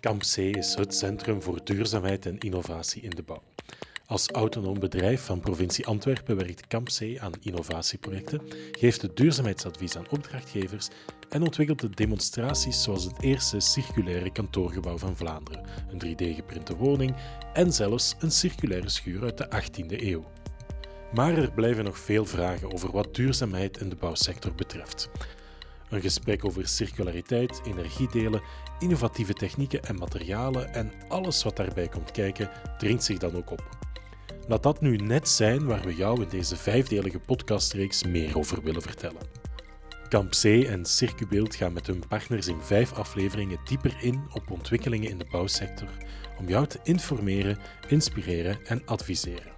Kamp C is het centrum voor duurzaamheid en innovatie in de bouw. Als autonoom bedrijf van provincie Antwerpen werkt Kamp C aan innovatieprojecten, geeft het duurzaamheidsadvies aan opdrachtgevers en ontwikkelt de demonstraties zoals het eerste circulaire kantoorgebouw van Vlaanderen, een 3D-geprinte woning en zelfs een circulaire schuur uit de 18e eeuw. Maar er blijven nog veel vragen over wat duurzaamheid in de bouwsector betreft. Een gesprek over circulariteit, energiedelen, innovatieve technieken en materialen en alles wat daarbij komt kijken, dringt zich dan ook op. Laat dat nu net zijn waar we jou in deze vijfdelige podcastreeks meer over willen vertellen. Kamp C en Circubeeld gaan met hun partners in vijf afleveringen dieper in op ontwikkelingen in de bouwsector om jou te informeren, inspireren en adviseren.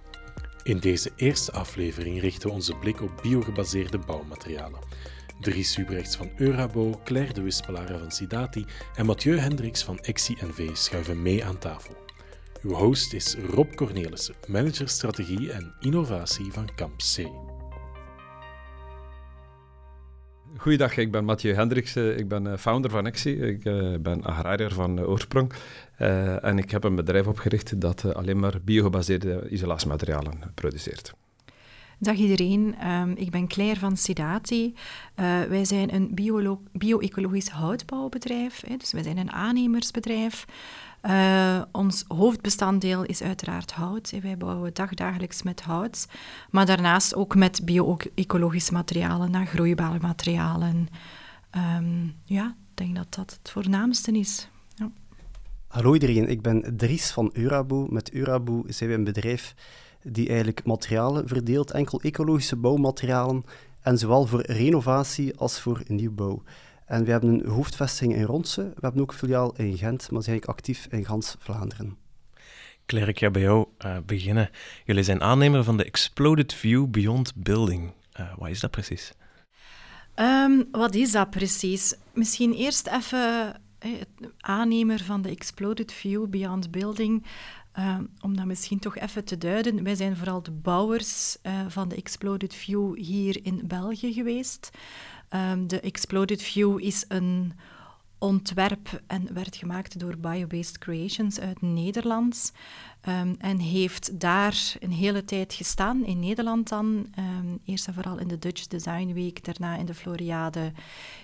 In deze eerste aflevering richten we onze blik op biogebaseerde bouwmaterialen. Dries Subrechts van Eurabo, Claire de Wispelare van Sidati en Mathieu Hendricks van Exi NV schuiven mee aan tafel. Uw host is Rob Cornelissen, manager strategie en innovatie van Kamp C. Goeiedag, ik ben Mathieu Hendricks. Ik ben eh, founder van Exi. Ik eh, ben agrariër van eh, oorsprong. en ik heb een bedrijf opgericht dat alleen maar biogebaseerde isolatiematerialen produceert. Dag iedereen, um, ik ben Claire van Sidati. Uh, wij zijn een bio-ecologisch houtbouwbedrijf, dus wij zijn een aannemersbedrijf. Uh, ons hoofdbestanddeel is uiteraard hout. Wij bouwen dagdagelijks met hout, maar daarnaast ook met bio-ecologische materialen, naar groeibare materialen. Um, ja, ik denk dat dat het voornaamste is. Ja. Hallo iedereen, ik ben Dries van Urabo. Met Urabo zijn we een bedrijf die eigenlijk materialen verdeelt, enkel ecologische bouwmaterialen, en zowel voor renovatie als voor nieuwbouw. En we hebben een hoofdvestiging in Ronse, we hebben ook een filiaal in Gent, maar zijn eigenlijk actief in gans Vlaanderen. Claire, ik ga bij jou uh, beginnen. Jullie zijn aannemer van de Exploded View Beyond Building. Uh, wat is dat precies? Um, wat is dat precies? Misschien eerst even hey, aannemer van de Exploded View Beyond Building. Uh, om dat misschien toch even te duiden, wij zijn vooral de bouwers uh, van de Exploded View hier in België geweest. Um, de Exploded View is een ontwerp en werd gemaakt door Biobased Creations uit Nederland. Um, en heeft daar een hele tijd gestaan, in Nederland dan. Um, eerst en vooral in de Dutch Design Week, daarna in de Floriade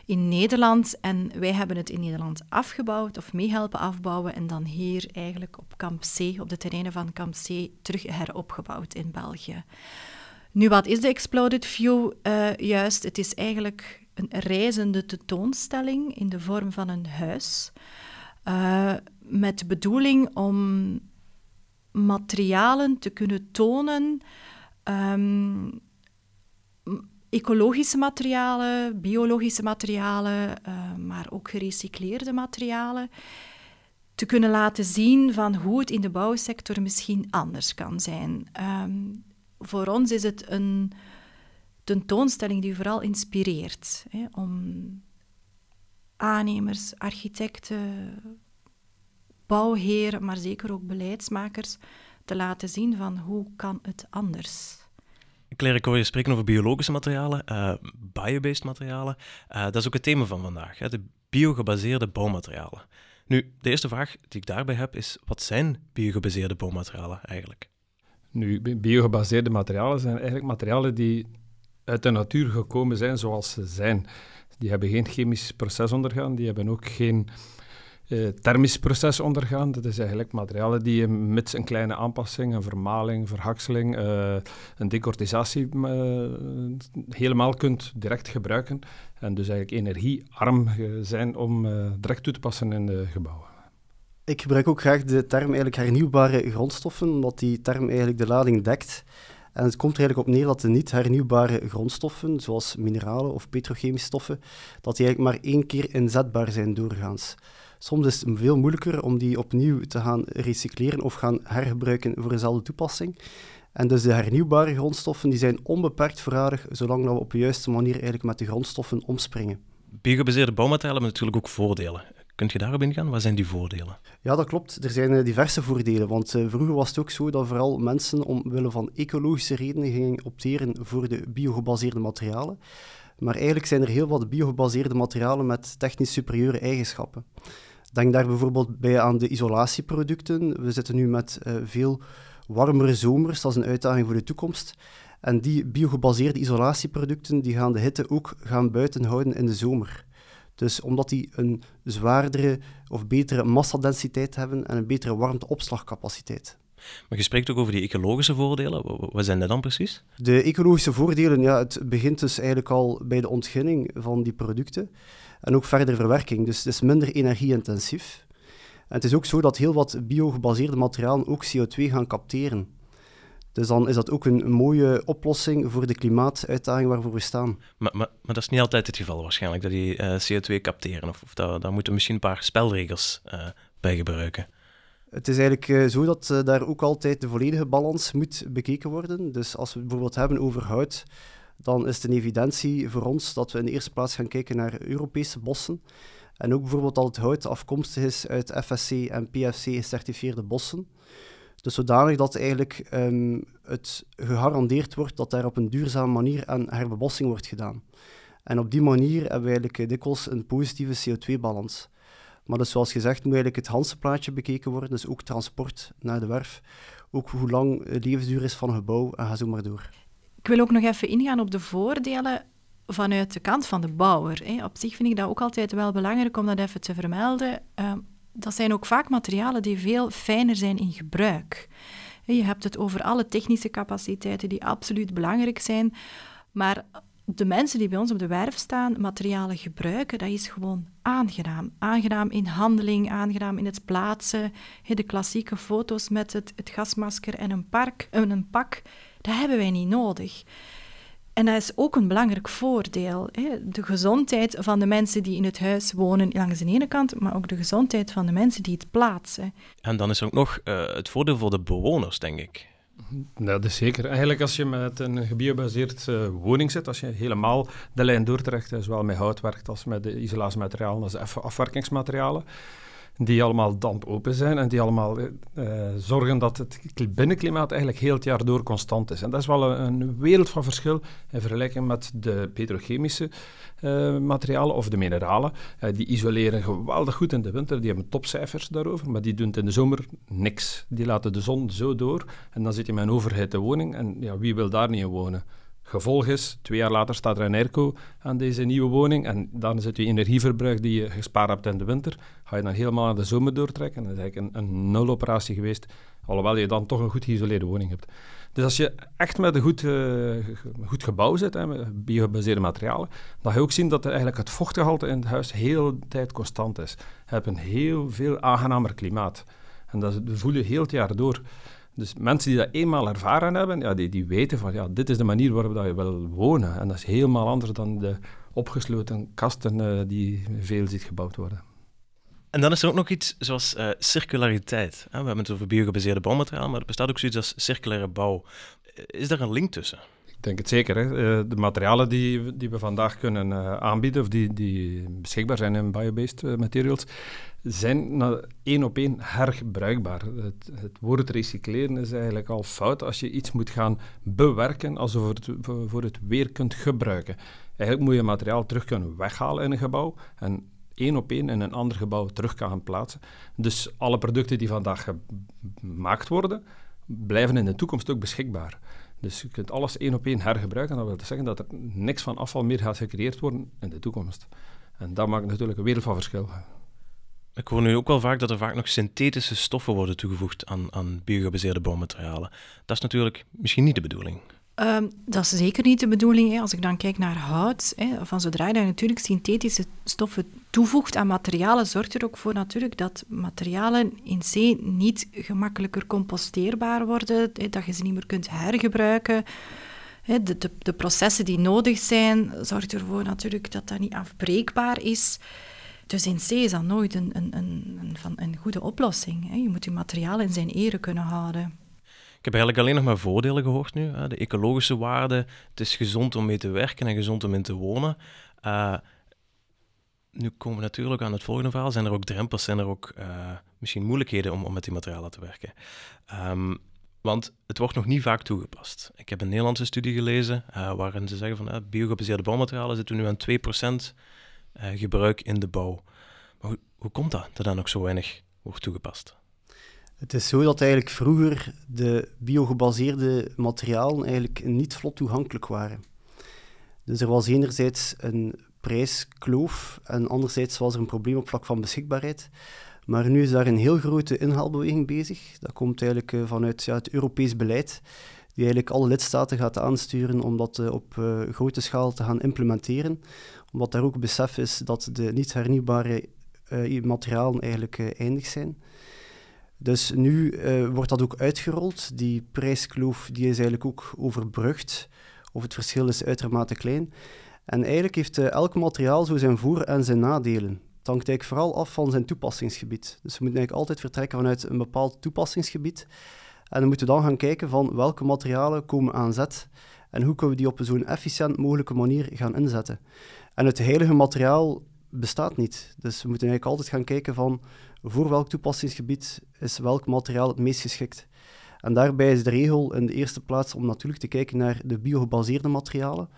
in Nederland. En wij hebben het in Nederland afgebouwd of meehelpen afbouwen en dan hier eigenlijk op Kamp C, op de terreinen van Kamp C, terug heropgebouwd in België. Nu, wat is de Exploded View uh, juist? Het is eigenlijk een reizende tentoonstelling in de vorm van een huis. Uh, met de bedoeling om materialen te kunnen tonen, um, ecologische materialen, biologische materialen, uh, maar ook gerecycleerde materialen, te kunnen laten zien van hoe het in de bouwsector misschien anders kan zijn. Um, voor ons is het een tentoonstelling die vooral inspireert hè, om aannemers, architecten, bouwheren, maar zeker ook beleidsmakers te laten zien van hoe kan het anders. Claire, ik hoor je spreken over biologische materialen, uh, biobased materialen. Uh, dat is ook het thema van vandaag, hè, de biogebaseerde bouwmaterialen. Nu, de eerste vraag die ik daarbij heb is, wat zijn biogebaseerde bouwmaterialen eigenlijk? Nu, biogebaseerde materialen zijn eigenlijk materialen die uit de natuur gekomen zijn zoals ze zijn. Die hebben geen chemisch proces ondergaan, die hebben ook geen uh, thermisch proces ondergaan. Dat is eigenlijk materialen die je met een kleine aanpassing, een vermaling, verhakseling, uh, een decortisatie uh, helemaal kunt direct gebruiken. En dus eigenlijk energiearm zijn om direct toe te passen in de gebouwen. Ik gebruik ook graag de term eigenlijk hernieuwbare grondstoffen, omdat die term eigenlijk de lading dekt. En het komt er eigenlijk op neer dat de niet hernieuwbare grondstoffen, zoals mineralen of petrochemische stoffen, dat die eigenlijk maar één keer inzetbaar zijn doorgaans. Soms is het veel moeilijker om die opnieuw te gaan recycleren of gaan hergebruiken voor dezelfde toepassing. En dus de hernieuwbare grondstoffen die zijn onbeperkt voorradig, zolang we op de juiste manier eigenlijk met de grondstoffen omspringen. Biogebaseerde bouwmaterialen hebben natuurlijk ook voordelen. Kunt je daarop ingaan? Wat zijn die voordelen? Ja, dat klopt. Er zijn eh, diverse voordelen. Want uh, vroeger was het ook zo dat vooral mensen omwille van ecologische redenen gingen opteren voor de biogebaseerde materialen. Maar eigenlijk zijn er heel wat biogebaseerde materialen met technisch superieure eigenschappen. Denk daar bijvoorbeeld bij aan de isolatieproducten. We zitten nu met uh, veel warmere zomers, dat is een uitdaging voor de toekomst. En die biogebaseerde isolatieproducten die gaan de hitte ook gaan buiten houden in de zomer. Dus omdat die een zwaardere of betere massadensiteit hebben en een betere warmteopslagcapaciteit. Maar je spreekt ook over die ecologische voordelen. Wat zijn dat dan precies? De ecologische voordelen, ja, het begint dus eigenlijk al bij de ontginning van die producten en ook verder verwerking. Dus het is minder energieintensief. En het is ook zo dat heel wat biogebaseerde materialen ook CO2 gaan capteren. Dus dan is dat ook een, mooie oplossing voor de klimaatuitdaging waarvoor we staan. Maar, maar, maar dat is niet altijd het geval waarschijnlijk, dat die uh, CO2 capteren. Of, of daar, daar moeten misschien een paar spelregels uh, bij gebruiken. Het is eigenlijk uh, zo dat daar ook altijd de volledige balans moet bekeken worden. Dus als we het bijvoorbeeld hebben over hout, dan is het een evidentie voor ons dat we in de eerste plaats gaan kijken naar Europese bossen. En ook bijvoorbeeld dat het hout afkomstig is uit FSC en PFC gecertificeerde bossen. Dus zodanig dat eigenlijk um, het gegarandeerd wordt dat daar op een duurzame manier aan herbebossing wordt gedaan. En op die manier hebben we eigenlijk eh, dikwijls een positieve CO2-balans. Maar dus zoals gezegd moet eigenlijk het Hansenplaatje bekeken worden, dus ook transport naar de werf, ook hoe lang de levensduur is van een gebouw en ga zo maar door. Ik wil ook nog even ingaan op de voordelen vanuit de kant van de bouwer. Op zich vind ik dat ook altijd wel belangrijk om dat even te vermelden. Dat zijn ook vaak materialen die veel fijner zijn in gebruik. Je hebt het over alle technische capaciteiten die absoluut belangrijk zijn, maar de mensen die bij ons op de werf staan materialen gebruiken, dat is gewoon aangenaam. Aangenaam in handeling, aangenaam in het plaatsen. De klassieke foto's met het, het gasmasker en een, park, een pak, dat hebben wij niet nodig. En dat is ook een belangrijk voordeel. Hè? De gezondheid van de mensen die in het huis wonen langs de ene kant, maar ook de gezondheid van de mensen die het plaatsen. En dan is er ook nog uh, het voordeel voor de bewoners, denk ik. dat is zeker. Eigenlijk als je met een gebiobaseerd uh, woning zit, als je helemaal de lijn doortrekt, zowel met hout werkt als met de isolatiematerialen, dat is afwerkingsmaterialen, die allemaal dampopen zijn en die allemaal uh, zorgen dat het binnenklimaat eigenlijk heel het jaar door constant is. En dat is wel een, wereld van verschil in vergelijking met de petrochemische uh, materialen of de mineralen. Uh, die isoleren geweldig goed in de winter, die hebben topcijfers daarover, maar die doen in de zomer niks. Die laten de zon zo door en dan zit je met een overhitte woning en ja, wie wil daar niet in wonen? Gevolg is, twee jaar later staat er een airco aan deze nieuwe woning en dan zit je energieverbruik die je gespaard hebt in de winter, ga je dan helemaal naar de zomer doortrekken. Dat is eigenlijk een, nuloperatie geweest, alhoewel je dan toch een goed geïsoleerde woning hebt. Dus als je echt met een goed, uh, goed gebouw zit, hè, met biogebaseerde materialen, dan ga je ook zien dat eigenlijk het vochtgehalte in het huis heel de tijd constant is. Je hebt een heel veel aangenamer klimaat. En dat voel je heel het jaar door. Dus mensen die dat eenmaal ervaren hebben, ja, die, die weten van ja, dit is de manier waarop dat je wil wonen. En dat is helemaal anders dan de opgesloten kasten uh, die veel ziet gebouwd worden. En dan is er ook nog iets zoals uh, circulariteit. We hebben het over biogebaseerde bouwmateriaal, maar er bestaat ook zoiets als circulaire bouw. Is daar een link tussen? Denk het zeker. Hè. Eh, de materialen die, die we vandaag kunnen aanbieden, of die, die beschikbaar zijn in biobased materials, zijn één op één hergebruikbaar. Het, het, woord recycleren is eigenlijk al fout als je iets moet gaan bewerken alsof het voor het weer kunt gebruiken. Eigenlijk moet je materiaal terug kunnen weghalen in een gebouw en één op één in een ander gebouw terug kan plaatsen. Dus alle producten die vandaag gemaakt worden, blijven in de toekomst ook beschikbaar. Dus je kunt alles één op één hergebruiken. Dat wil zeggen dat er niks van afval meer gaat gecreëerd worden in de toekomst. En dat maakt natuurlijk een wereld van verschil. Ik hoor nu ook wel vaak dat er vaak nog synthetische stoffen worden toegevoegd aan, aan biogebaseerde bouwmaterialen. Dat is natuurlijk misschien niet de bedoeling. Um, dat is zeker niet de bedoeling. Hè. Als ik dan kijk naar hout, hè, van zodra je natuurlijk synthetische stoffen toevoegt aan materialen, zorgt er ook voor natuurlijk dat materialen in zee niet gemakkelijker composteerbaar worden, hè, dat je ze niet meer kunt hergebruiken. De, de, de processen die nodig zijn, zorgt ervoor natuurlijk dat dat niet afbreekbaar is. Dus in C is dat nooit een, een, een, een, een goede oplossing. Je moet je materiaal in zijn ere kunnen houden. Ik heb eigenlijk alleen nog maar voordelen gehoord nu. Hè. De ecologische waarde, het is gezond om mee te werken en gezond om in te wonen. Uh, nu komen we natuurlijk aan het volgende verhaal. Zijn er ook drempels, zijn er ook uh, misschien moeilijkheden om, om met die materialen te werken? Um, want het wordt nog niet vaak toegepast. Ik heb een Nederlandse studie gelezen uh, waarin ze zeggen van uh, bouwmaterialen zitten nu aan 2% uh, gebruik in de bouw. Maar hoe, Hoe komt dat, dat dan nog zo weinig wordt toegepast? Het is zo dat eigenlijk vroeger de biogebaseerde materialen eigenlijk niet vlot toegankelijk waren. Dus er was enerzijds een prijskloof en anderzijds was er een probleem op vlak van beschikbaarheid. Maar nu is daar een heel grote inhaalbeweging bezig. Dat komt eigenlijk eh, vanuit ja, het Europees beleid, die eigenlijk alle lidstaten gaat aansturen om dat uh, op uh, grote schaal te gaan implementeren. Omdat daar ook besef is dat de niet hernieuwbare materialen eigenlijk eindig zijn. Dus nu uh, wordt dat ook uitgerold. Die prijskloof die is eigenlijk ook overbrugd. Of het verschil is uitermate klein. En eigenlijk heeft uh, elk materiaal zo zijn voor- en zijn nadelen. Het hangt eigenlijk vooral af van zijn toepassingsgebied. Dus we moeten eigenlijk altijd vertrekken vanuit een bepaald toepassingsgebied. En dan moeten we dan gaan kijken van welke materialen komen aan zet en hoe kunnen we die op zo'n efficiënt mogelijke manier gaan inzetten. En het heilige materiaal bestaat niet. Dus we moeten eigenlijk altijd gaan kijken van voor welk toepassingsgebied is welk materiaal het meest geschikt. En daarbij is de regel in de eerste plaats om natuurlijk te kijken naar de biogebaseerde materialen.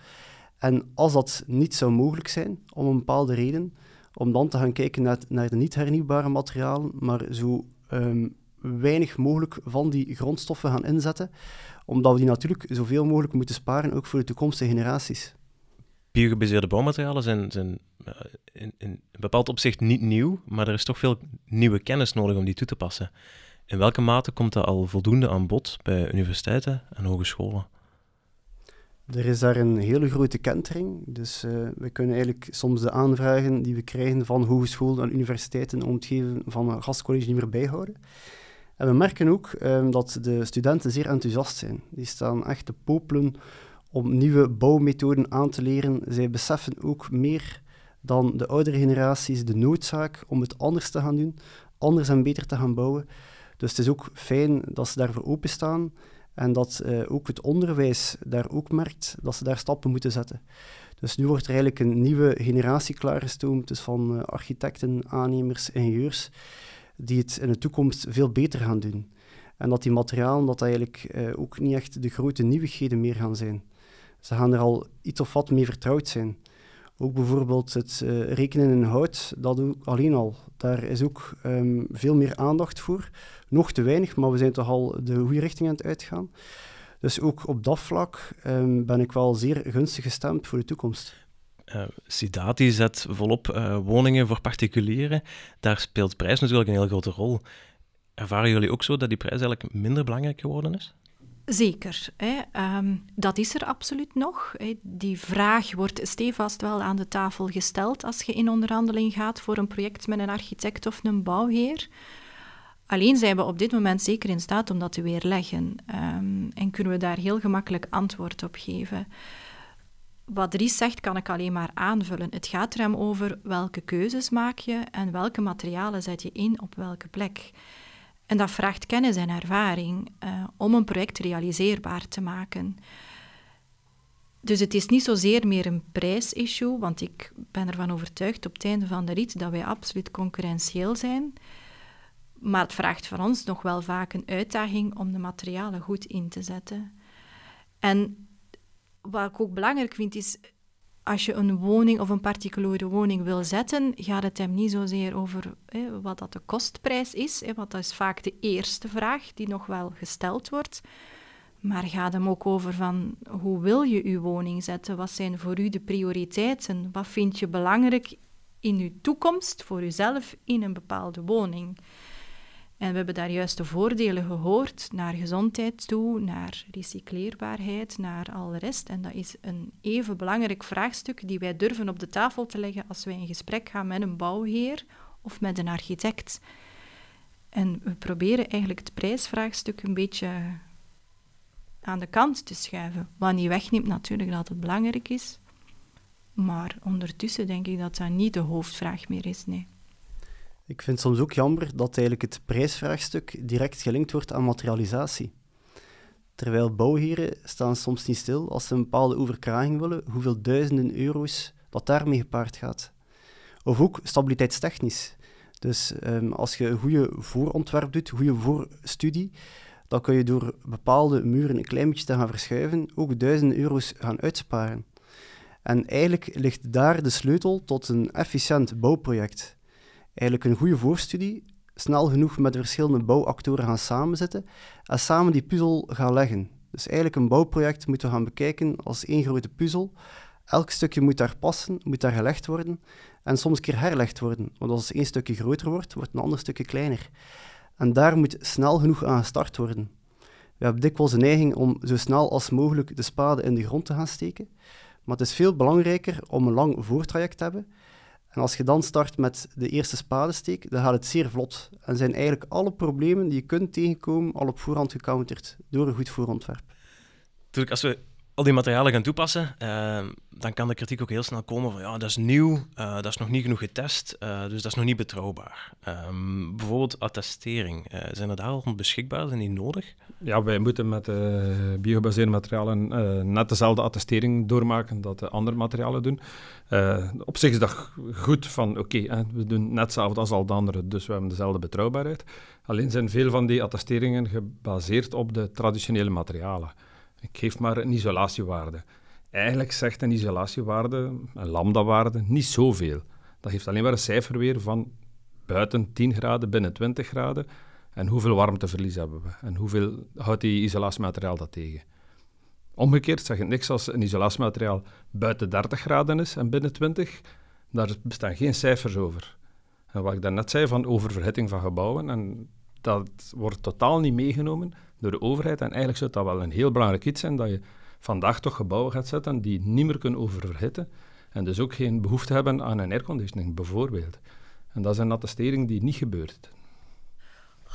En als dat niet zou mogelijk zijn, om een bepaalde reden, om dan te gaan kijken naar, naar de niet hernieuwbare materialen, maar zo um, weinig mogelijk van die grondstoffen gaan inzetten, omdat we die natuurlijk zoveel mogelijk moeten sparen, ook voor de toekomstige generaties. Biogebaseerde bouwmaterialen zijn, zijn uh, in, een bepaald opzicht niet nieuw, maar er is toch veel nieuwe kennis nodig om die toe te passen. In welke mate komt dat al voldoende aan bod bij universiteiten en hogescholen? Er is daar een hele grote kentering. Dus uh, we kunnen eigenlijk soms de aanvragen die we krijgen van hogescholen en universiteiten om het geven van een gastcollege niet meer bijhouden. En we merken ook um, dat de studenten zeer enthousiast zijn. Die staan echt te popelen om nieuwe bouwmethoden aan te leren. Zij beseffen ook meer dan de oudere generaties de noodzaak om het anders te gaan doen, anders en beter te gaan bouwen. Dus het is ook fijn dat ze daarvoor openstaan en dat uh, ook het onderwijs daar ook merkt dat ze daar stappen moeten zetten. Dus nu wordt er eigenlijk een nieuwe generatie klaargestoomd, dus van uh, architecten, aannemers, ingenieurs, die het in de toekomst veel beter gaan doen. En dat die materialen dat eigenlijk uh, ook niet echt de grote nieuwigheden meer gaan zijn. Ze gaan er al iets of wat mee vertrouwd zijn. Ook bijvoorbeeld het uh, rekenen in hout, dat ook alleen al. Daar is ook um, veel meer aandacht voor. Nog te weinig, maar we zijn toch al de goede richting aan het uitgaan. Dus ook op dat vlak um, ben ik wel zeer gunstig gestemd voor de toekomst. Uh, Sidati zet volop uh, woningen voor particulieren. Daar speelt prijs natuurlijk een heel grote rol. Ervaren jullie ook zo dat die prijs eigenlijk minder belangrijk geworden is? Zeker. Hè. Um, dat is er absoluut nog. Hè. Die vraag wordt stevast wel aan de tafel gesteld als je in onderhandeling gaat voor een project met een architect of een bouwheer. Alleen zijn we op dit moment zeker in staat om dat te weerleggen um, en kunnen we daar heel gemakkelijk antwoord op geven. Wat Dries zegt, kan ik alleen maar aanvullen. Het gaat er hem over welke keuzes maak je en welke materialen zet je in op welke plek. En dat vraagt kennis en ervaring uh, om een project realiseerbaar te maken. Dus het is niet zozeer meer een prijsissue, want ik ben ervan overtuigd op het einde van de rit dat wij absoluut concurrentieel zijn. Maar het vraagt van ons nog wel vaak een uitdaging om de materialen goed in te zetten. En wat ik ook belangrijk vind, is als je een woning of een particuliere woning wil zetten, gaat het hem niet zozeer over hè, wat dat de kostprijs is, hè, want dat is vaak de eerste vraag die nog wel gesteld wordt. Maar gaat hem ook over van hoe wil je uw woning zetten? Wat zijn voor u de prioriteiten? Wat vind je belangrijk in uw toekomst voor uzelf in een bepaalde woning? En we hebben daar juist de voordelen gehoord naar gezondheid toe, naar recycleerbaarheid, naar al de rest. En dat is een even belangrijk vraagstuk die wij durven op de tafel te leggen als wij in gesprek gaan met een bouwheer of met een architect. En we proberen eigenlijk het prijsvraagstuk een beetje aan de kant te schuiven. Wat niet wegneemt natuurlijk dat het belangrijk is. Maar ondertussen denk ik dat dat niet de hoofdvraag meer is, nee. Ik vind soms ook jammer dat eigenlijk het prijsvraagstuk direct gelinkt wordt aan materialisatie. Terwijl bouwheren staan soms niet stil als ze een bepaalde overkraging willen, hoeveel duizenden euro's dat daarmee gepaard gaat. Of ook stabiliteitstechnisch. Dus um, als je een goede voorontwerp doet, goede voorstudie, dan kun je door bepaalde muren een klein beetje te gaan verschuiven ook duizenden euro's gaan uitsparen. En eigenlijk ligt daar de sleutel tot een efficiënt bouwproject. Eigenlijk een goede voorstudie, snel genoeg met de verschillende bouwactoren gaan samenzitten en samen die puzzel gaan leggen. Dus eigenlijk een bouwproject moeten we gaan bekijken als één grote puzzel. Elk stukje moet daar passen, moet daar gelegd worden en soms een keer herlegd worden. Want als één stukje groter wordt, wordt een ander stukje kleiner. En daar moet snel genoeg aan gestart worden. We hebben dikwijls de neiging om zo snel als mogelijk de spade in de grond te gaan steken. Maar het is veel belangrijker om een lang voortraject te hebben. En als je dan start met de eerste spadesteek, dan gaat het zeer vlot. En zijn eigenlijk alle problemen die je kunt tegenkomen al op voorhand gecounterd door een goed voorontwerp. Natuurlijk, als we al die materialen gaan toepassen, uh, dan kan de kritiek ook heel snel komen van ja, dat is nieuw, uh, dat is nog niet genoeg getest, uh, dus dat is nog niet betrouwbaar. Um, bijvoorbeeld attestering, zijn er daar al beschikbaar, zijn die nodig? Ja, wij moeten met biogebaseerde materialen net dezelfde attestering doormaken dat de andere materialen doen. op zich is dat goed van oké, we doen net hetzelfde als al de anderen, dus we hebben dezelfde betrouwbaarheid. Alleen zijn veel van die attesteringen gebaseerd op de traditionele materialen. Ik geef maar een isolatiewaarde. Eigenlijk zegt een isolatiewaarde, een lambda-waarde, niet zoveel. Dat geeft alleen maar een cijfer weer van buiten 10 graden, binnen 20 graden. En hoeveel warmteverlies hebben we? En hoeveel houdt die isolatiemateriaal dat tegen? Omgekeerd zeg het niks als een isolatiemateriaal buiten 30 graden is en binnen 20. Daar bestaan geen cijfers over. En wat ik daarnet zei van oververhitting van gebouwen, en dat wordt totaal niet meegenomen door de overheid. En eigenlijk zou dat wel een heel belangrijk iets zijn, dat je vandaag toch gebouwen gaat zetten die niet meer kunnen oververhitten. En dus ook geen behoefte hebben aan een airconditioning, bijvoorbeeld. En dat is een attestering die niet gebeurt.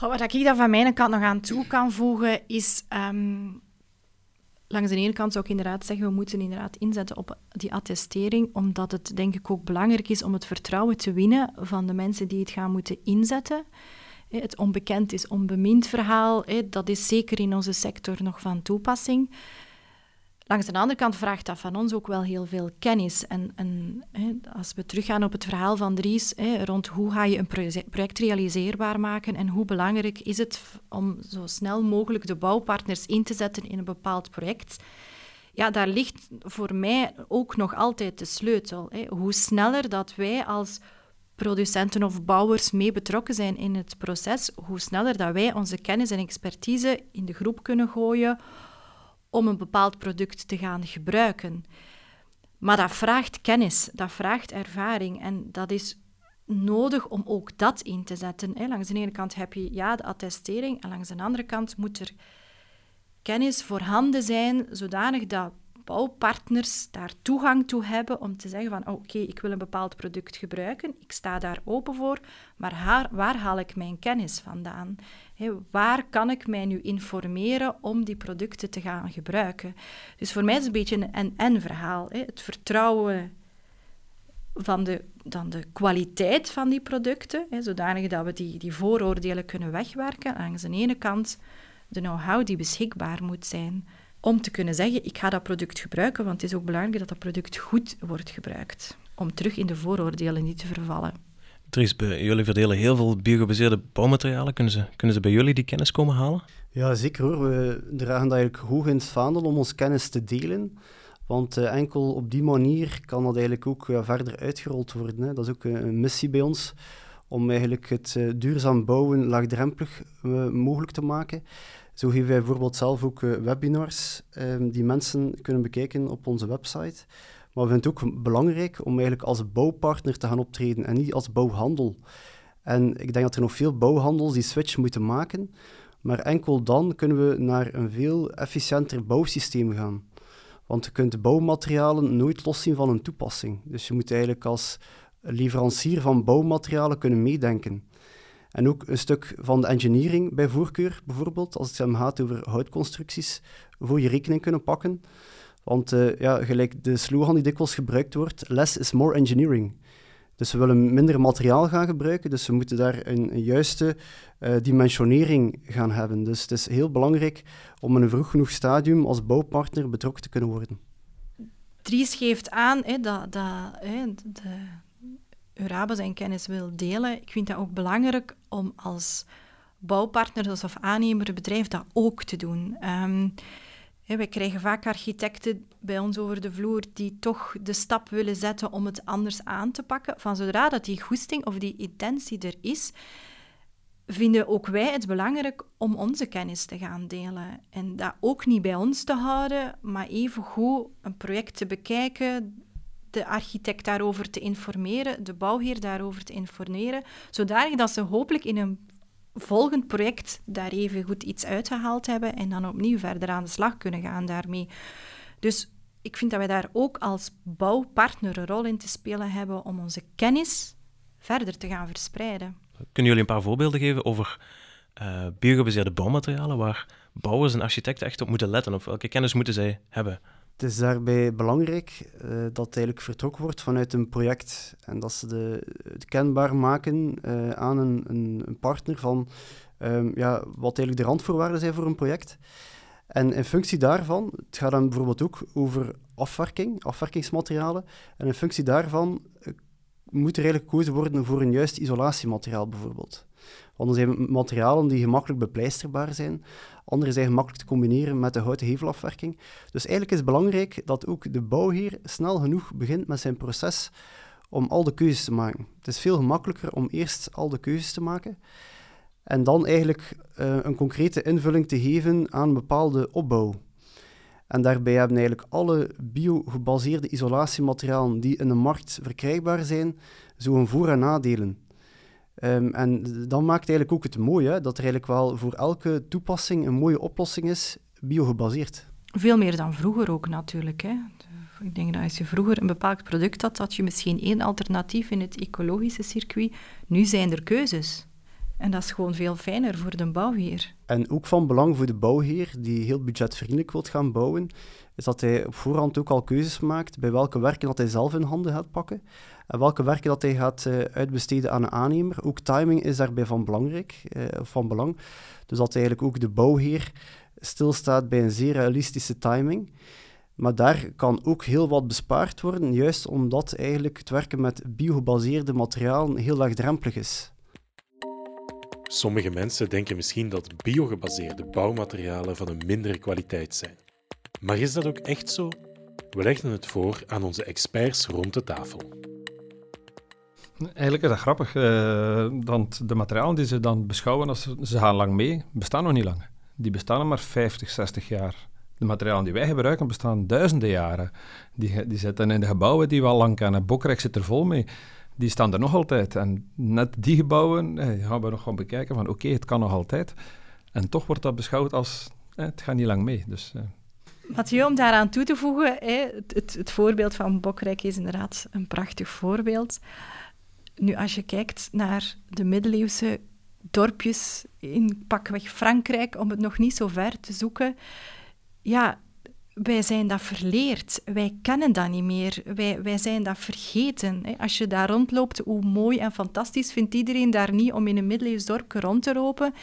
wat ik daar van mijn kant nog aan toe kan voegen, is... Ehm, langs de ene kant zou ik inderdaad zeggen, we moeten inderdaad inzetten op die attestering, omdat het denk ik ook belangrijk is om het vertrouwen te winnen van de mensen die het gaan moeten inzetten. Het onbekend is onbemind verhaal, dat is zeker in onze sector nog van toepassing. Langs de andere kant vraagt dat van ons ook wel heel veel kennis. En, en als we teruggaan op het verhaal van Dries, rond hoe ga je een project realiseerbaar maken en hoe belangrijk is het om zo snel mogelijk de bouwpartners in te zetten in een bepaald project, ja, daar ligt voor mij ook nog altijd de sleutel. Hoe sneller dat wij als producenten of bouwers mee betrokken zijn in het proces, hoe sneller dat wij onze kennis en expertise in de groep kunnen gooien om een bepaald product te gaan gebruiken. Maar dat vraagt kennis, dat vraagt ervaring en dat is nodig om ook dat in te zetten. Langs de ene kant heb je ja, de attestering en langs de andere kant moet er kennis voorhanden zijn zodanig dat bouwpartners daar toegang toe hebben om te zeggen van oké, ik wil een bepaald product gebruiken, ik sta daar open voor, maar waar haal ik mijn kennis vandaan? waar kan ik mij nu informeren om die producten te gaan gebruiken? Dus voor mij is het een beetje een en-en verhaal. Het vertrouwen van de, dan de kwaliteit van die producten, zodanig dat we die, die vooroordelen kunnen wegwerken. Aan de ene kant de know-how die beschikbaar moet zijn om te kunnen zeggen, ik ga dat product gebruiken, want het is ook belangrijk dat dat product goed wordt gebruikt, om terug in de vooroordelen niet te vervallen. Dries, jullie verdelen heel veel biogebaseerde bouwmaterialen. Kunnen ze, kunnen ze bij jullie die kennis komen halen? Ja, zeker hoor. We dragen dat eigenlijk hoog in het vaandel om ons kennis te delen. Want uh, enkel op die manier kan dat eigenlijk ook uh, verder uitgerold worden. Hè. Dat is ook uh, een missie bij ons, om eigenlijk het duurzaam bouwen laagdrempelig mogelijk te maken. Zo geven wij bijvoorbeeld zelf ook uh, webinars um, die mensen kunnen bekijken op onze website. Maar we vinden het ook belangrijk om eigenlijk als bouwpartner te gaan optreden en niet als bouwhandel. En ik denk dat er nog veel bouwhandels die switch moeten maken, maar enkel dan kunnen we naar een veel efficiënter bouwsysteem gaan. Want je kunt bouwmaterialen nooit loszien van een toepassing. Dus je moet eigenlijk als leverancier van bouwmaterialen kunnen meedenken. En ook een stuk van de engineering bij voorkeur, bijvoorbeeld, als het gaat over houtconstructies, voor je rekening kunnen pakken. Want uh, ja, gelijk de slogan die dikwijls gebruikt wordt, less is more engineering. Dus we willen minder materiaal gaan gebruiken, dus we moeten daar een, juiste uh, dimensionering gaan hebben. Dus het is heel belangrijk om in een vroeg genoeg stadium als bouwpartner betrokken te kunnen worden. Dries geeft aan hè, dat, dat hè, de, Euraba zijn kennis wil delen. Ik vind dat ook belangrijk om als bouwpartner of aannemer bedrijf dat ook te doen. Um, wij krijgen vaak architecten bij ons over de vloer die toch de stap willen zetten om het anders aan te pakken. Van zodra dat die goesting of die intentie er is, vinden ook wij het belangrijk om onze kennis te gaan delen. En dat ook niet bij ons te houden, maar even goed een project te bekijken, de architect daarover te informeren, de bouwheer daarover te informeren, zodanig dat ze hopelijk in een volgend project daar even goed iets uitgehaald hebben en dan opnieuw verder aan de slag kunnen gaan daarmee. Dus ik vind dat wij daar ook als bouwpartner een rol in te spelen hebben om onze kennis verder te gaan verspreiden. Kunnen jullie een paar voorbeelden geven over uh, biogebaseerde bouwmaterialen waar bouwers en architecten echt op moeten letten? Of welke kennis moeten zij hebben? Het is daarbij belangrijk uh, dat eigenlijk vertrokken wordt vanuit een project en dat ze de, het kenbaar maken uh, aan een, een, een, partner van um, ja, wat eigenlijk de randvoorwaarden zijn voor een project. En in functie daarvan, het gaat dan bijvoorbeeld ook over afwerking, afwerkingsmaterialen, en in functie daarvan uh, moet er eigenlijk gekozen worden voor een juist isolatiemateriaal bijvoorbeeld. Want er zijn materialen die gemakkelijk bepleisterbaar zijn, andere zijn gemakkelijk te combineren met de houten hevelafwerking. Dus eigenlijk is het belangrijk dat ook de bouwheer snel genoeg begint met zijn proces om al de keuzes te maken. Het is veel gemakkelijker om eerst al de keuzes te maken en dan eigenlijk uh, een concrete invulling te geven aan bepaalde opbouw. En daarbij hebben eigenlijk alle biogebaseerde isolatiematerialen die in de markt verkrijgbaar zijn, zo'n voor- en nadelen. Um, en dan maakt eigenlijk ook het mooie dat er eigenlijk wel voor elke toepassing een mooie oplossing is, biogebaseerd. Veel meer dan vroeger ook natuurlijk. Hè. Ik denk dat als je vroeger een bepaald product had, had je misschien één alternatief in het ecologische circuit. Nu zijn er keuzes. En dat is gewoon veel fijner voor de bouwheer. En ook van belang voor de bouwheer die heel budgetvriendelijk wilt gaan bouwen, is dat hij op voorhand ook al keuzes maakt bij welke werken dat hij zelf in handen gaat pakken en welke werken dat hij gaat uh, uitbesteden aan een aannemer. Ook timing is daarbij van, belangrijk, uh, van belang. Dus dat eigenlijk ook de bouwheer stilstaat bij een zeer realistische timing. Maar daar kan ook heel wat bespaard worden, juist omdat eigenlijk het werken met biogebaseerde materialen heel laagdrempelig is. Sommige mensen denken misschien dat biogebaseerde bouwmaterialen van een mindere kwaliteit zijn. Maar is dat ook echt zo? We legden het voor aan onze experts rond de tafel. Eigenlijk is dat grappig, uh, want de materialen die ze dan beschouwen als ze gaan lang mee, bestaan nog niet lang. Die bestaan maar 50, 60 jaar. De materialen die wij gebruiken bestaan duizenden jaren. Die, die zitten in de gebouwen die we al lang kennen. Bokrek zit er vol mee. Die staan er nog altijd. En net die gebouwen eh, gaan we nog gaan bekijken van oké, het kan nog altijd. En toch wordt dat beschouwd als eh, het gaat niet lang mee. Dus, eh. Om daaraan toe te voegen, het, het, het, voorbeeld van Bokrijk is inderdaad een prachtig voorbeeld. Nu, als je kijkt naar de middeleeuwse dorpjes in pakweg Frankrijk, om het nog niet zo ver te zoeken, ja, wij zijn dat verleerd. Wij kennen dat niet meer. Wij, wij zijn dat vergeten. Als je daar rondloopt, hoe mooi en fantastisch vindt iedereen daar niet om in een middeleeuws dorp rond te lopen.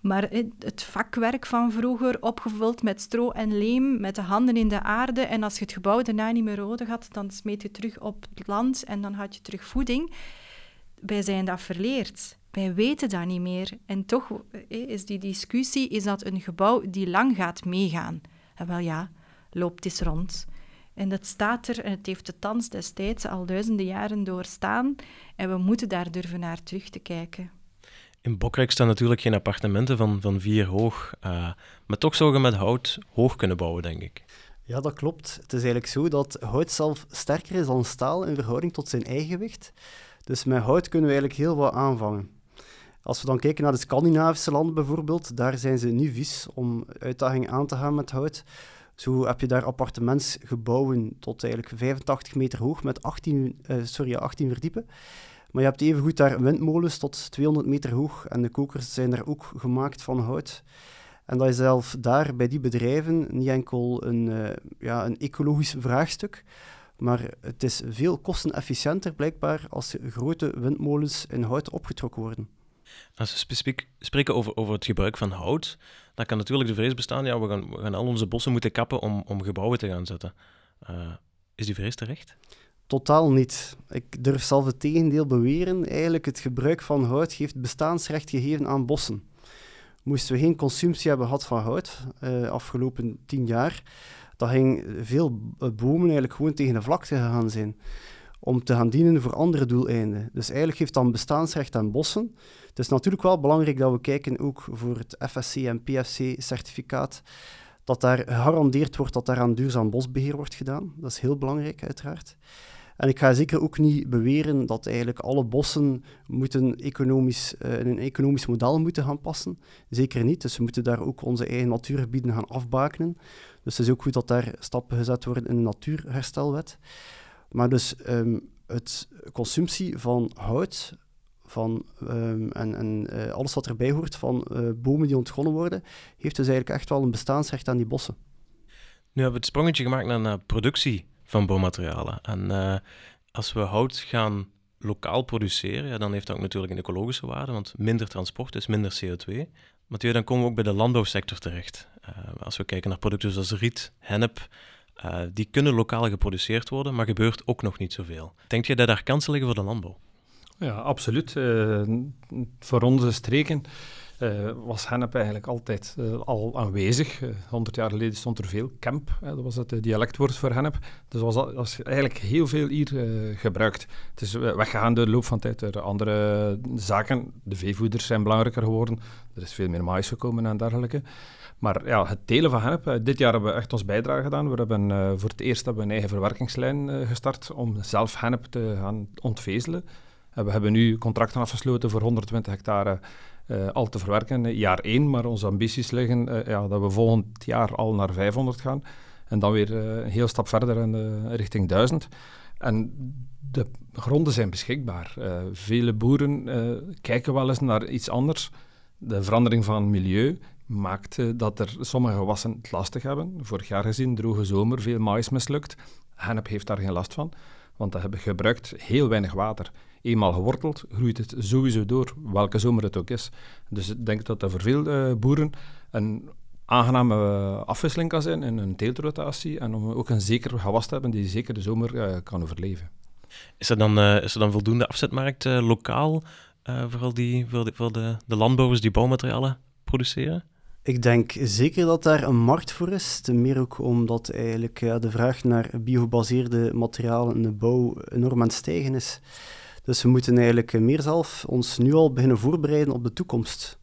Maar het vakwerk van vroeger, opgevuld met stro en leem, met de handen in de aarde. En als je het gebouw daarna niet meer nodig had, dan smeet je terug op het land en dan had je terug voeding. Wij zijn dat verleerd. Wij weten dat niet meer. En toch is die discussie, is dat een gebouw die lang gaat meegaan? En wel ja, loopt eens rond. En dat staat er en het heeft de thans destijds al duizenden jaren doorstaan. En we moeten daar durven naar terug te kijken. In Bokrijk staan natuurlijk geen appartementen van, van vier hoog. Uh, maar toch zou je met hout hoog kunnen bouwen, denk ik. Ja, dat klopt. Het is eigenlijk zo dat hout zelf sterker is dan staal in verhouding tot zijn eigen gewicht. Dus met hout kunnen we eigenlijk heel wat aanvangen. Als we dan kijken naar de Scandinavische landen bijvoorbeeld, daar zijn ze nu vies om uitdagingen aan te gaan met hout. Zo heb je daar appartementsgebouwen tot eigenlijk 85 meter hoog met 18, uh, eh, sorry, 18 verdiepen. Maar je hebt evengoed daar windmolens tot 200 meter hoog en de kokers zijn daar ook gemaakt van hout. En dat is zelf daar bij die bedrijven niet enkel een, uh, ja, een ecologisch vraagstuk, maar het is veel kostenefficiënter blijkbaar als grote windmolens in hout opgetrokken worden. Als we spreken over, over het gebruik van hout, dan kan natuurlijk de vrees bestaan, ja, we gaan, gaan al onze bossen moeten kappen om, om gebouwen te gaan zetten. Uh, is die vrees terecht? Totaal niet. Ik durf zelf het tegendeel beweren. Eigenlijk het gebruik van hout geeft bestaansrecht gegeven aan bossen. moesten we geen consumptie hebben gehad van hout, uh, afgelopen tien jaar, dan ging veel bomen eigenlijk gewoon tegen de vlakte gegaan zijn om te gaan dienen voor andere doeleinden. Dus eigenlijk heeft dan bestaansrecht aan bossen. Het is natuurlijk wel belangrijk dat we kijken ook voor het FSC en PFC-certificaat, dat daar gegarandeerd wordt dat daar aan duurzaam bosbeheer wordt gedaan. Dat is heel belangrijk, uiteraard. En ik ga zeker ook niet beweren dat eigenlijk alle bossen moeten economisch, uh, in een economisch model moeten gaan passen. Zeker niet. Dus we moeten daar ook onze eigen natuurgebieden gaan afbakenen. Dus het is ook goed dat daar stappen gezet worden in de natuurherstelwet. Maar dus um, het consumptie van hout van, um, en, en uh, alles wat erbij hoort van uh, bomen die ontgonnen worden, heeft dus eigenlijk echt wel een bestaansrecht aan die bossen. Nu hebben we het sprongetje gemaakt naar, naar productie van bouwmaterialen. En uh, als we hout gaan lokaal produceren, ja, dan heeft dat ook natuurlijk een ecologische waarde, want minder transport is minder CO2. Maar dan komen we ook bij de landbouwsector terecht. als we kijken naar producten zoals riet, hennep, uh, die kunnen lokaal geproduceerd worden, maar gebeurt ook nog niet zoveel. Denk je dat daar kansen liggen voor de landbouw? Ja, absoluut. Uh, voor onze streken uh, was hennep eigenlijk altijd al aanwezig. 100 jaar geleden stond er veel camp, dat was het dialectwoord voor hennep. Dus was, was eigenlijk heel veel hier gebruikt. Het is weggegaan door de loop van tijd door andere zaken. De veevoeders zijn belangrijker geworden. Er is veel meer mais gekomen en dergelijke. Maar ja, het telen van hennep, eh, dit jaar hebben we echt ons bijdrage gedaan. We hebben voor het eerst hebben we een eigen verwerkingslijn gestart om zelf hennep te gaan ontvezelen. we hebben nu contracten afgesloten voor 120 hectare al te verwerken, jaar één. Maar onze ambities liggen ja, dat we volgend jaar al naar 500 gaan. En dan weer een heel stap verder in, richting 1000. En de gronden zijn beschikbaar. vele boeren kijken wel eens naar iets anders. De verandering van milieu maakt dat er sommige gewassen het lastig hebben. Vorig jaar gezien, droge zomer, veel mais mislukt. Hennep heeft daar geen last van, want dat hebben gebruikt heel weinig water. Eenmaal geworteld, groeit het sowieso door, welke zomer het ook is. Dus ik denk dat dat voor veel uh, boeren een aangename afwisseling kan zijn in een teeltrotatie en om ook een zeker gewas te hebben die zeker de zomer uh, kan overleven. Is er dan, uh, is er dan voldoende afzetmarkt lokaal voor, die, voor, de, voor de, de landbouwers die bouwmaterialen produceren? Ik denk zeker dat daar een markt voor is. Ten meer ook omdat eigenlijk ja, de vraag naar biogebaseerde materialen in de bouw enorm aan het stijgen is. Dus we moeten eigenlijk meer zelf ons nu al beginnen voorbereiden op de toekomst.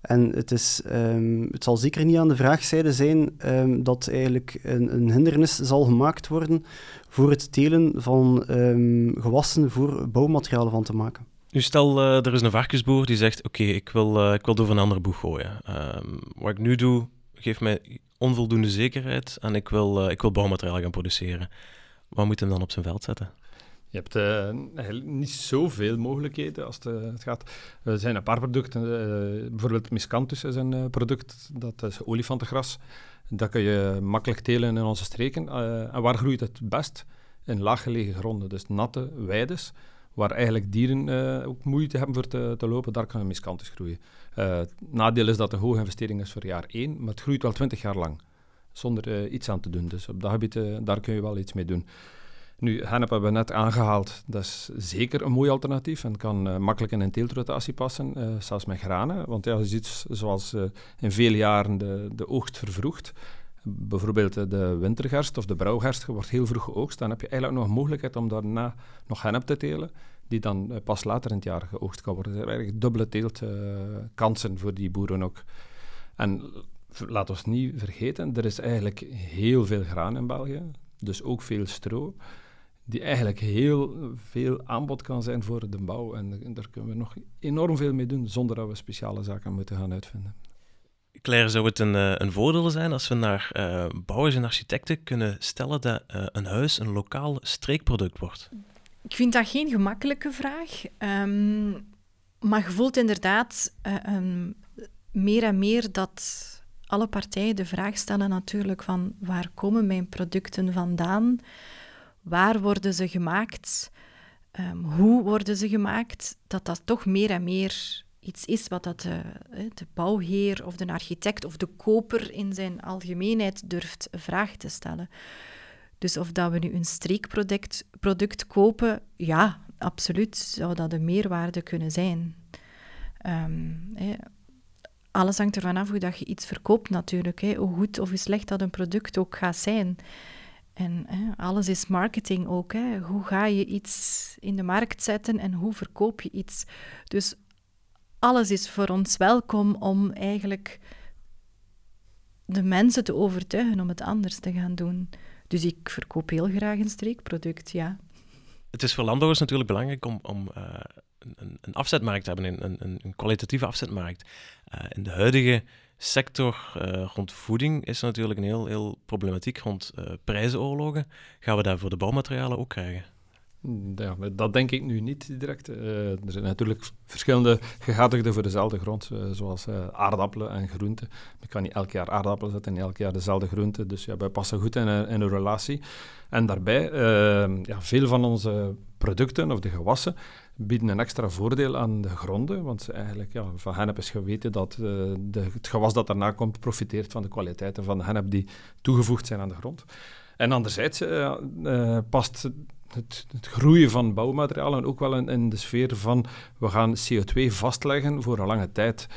En het, is, um, het zal zeker niet aan de vraagzijde zijn um, dat eigenlijk een, een, hindernis zal gemaakt worden voor het telen van um, gewassen voor bouwmaterialen van te maken. Nu stel, uh, er is een varkensboer die zegt, oké, ik, wil, uh, ik wil door een andere boeg gooien. Wat ik nu doe, geeft mij onvoldoende zekerheid en ik wil, uh, ik wil bouwmateriaal gaan produceren. Wat moet hem dan op zijn veld zetten? Je hebt uh, niet zoveel mogelijkheden als het, het, gaat. Er zijn een paar producten. Uh, bijvoorbeeld Miscanthus is een product, dat is olifantengras. Dat kun je makkelijk telen in onze streken. En waar groeit het best? In laaggelegen gronden, dus natte weides waar eigenlijk dieren ook moeite hebben voor te, lopen, daar kan miscanthus groeien. Het nadeel is dat het een hoge investering is voor jaar één, maar het groeit wel twintig jaar lang, zonder iets aan te doen. Dus op dat gebied, daar kun je wel iets mee doen. Nu, hennep hebben we net aangehaald. Dat is zeker een mooi alternatief en kan makkelijk in een teeltrotatie passen, zelfs met granen. Want ja, je ziet zoals in vele jaren de, de oogst vervroegt. Bijvoorbeeld de wintergerst of de brouwgerst wordt heel vroeg geoogst. Dan heb je eigenlijk nog mogelijkheid om daarna nog hennep te telen, die dan eh, pas later in het jaar geoogst kan worden. Er zijn eigenlijk dubbele teeltkansen voor die boeren ook. En laat ons niet vergeten, er is eigenlijk heel veel graan in België, dus ook veel stro, die eigenlijk heel veel aanbod kan zijn voor de bouw. En daar kunnen we nog enorm veel mee doen, zonder dat we speciale zaken moeten gaan uitvinden. Claire, zou het een, eh, een voordeel zijn als we naar uh, bouwers en architecten kunnen stellen dat uh, een huis een lokaal streekproduct wordt? Ik vind dat geen gemakkelijke vraag. Um, maar je voelt inderdaad um, meer en meer dat alle partijen de vraag stellen natuurlijk van waar komen mijn producten vandaan? Waar worden ze gemaakt? Um, hoe worden ze gemaakt? Dat dat toch meer en meer iets is wat dat de, de, bouwheer of de architect of de koper in zijn algemeenheid durft vraag te stellen. Dus of dat we nu een streekproduct product kopen, ja, absoluut zou dat een meerwaarde kunnen zijn. Um, alles hangt ervan af hoe dat je iets verkoopt natuurlijk. Hoe goed of hoe slecht dat een product ook gaat zijn. En alles is marketing ook. Hè. Hoe ga je iets in de markt zetten en hoe verkoop je iets? Dus alles is voor ons welkom om eigenlijk de mensen te overtuigen om het anders te gaan doen. Dus ik verkoop heel graag een streekproduct, ja. Het is voor landbouwers natuurlijk belangrijk om, om uh, een, een, afzetmarkt te hebben, een, een, een kwalitatieve afzetmarkt. Uh, in de huidige sector uh, rond voeding is natuurlijk een heel, heel problematiek rond prijzenoorlogen. Gaan we daar voor de bouwmaterialen ook krijgen? Ja, dat denk ik nu niet direct. Uh, er zijn natuurlijk verschillende gegadigden voor dezelfde grond, uh, zoals uh, aardappelen en groenten. Je kan niet elk jaar aardappelen zetten en elk jaar dezelfde groenten, dus ja, wij passen goed in, in een relatie. En daarbij, ja, veel van onze producten of de gewassen bieden een extra voordeel aan de gronden, want eigenlijk, ja, van hennep is geweten dat de, het gewas dat daarna komt profiteert van de kwaliteiten van de hennep die toegevoegd zijn aan de grond. En anderzijds past het, groeien van bouwmaterialen ook wel in, de sfeer van we gaan CO2 vastleggen voor een lange tijd.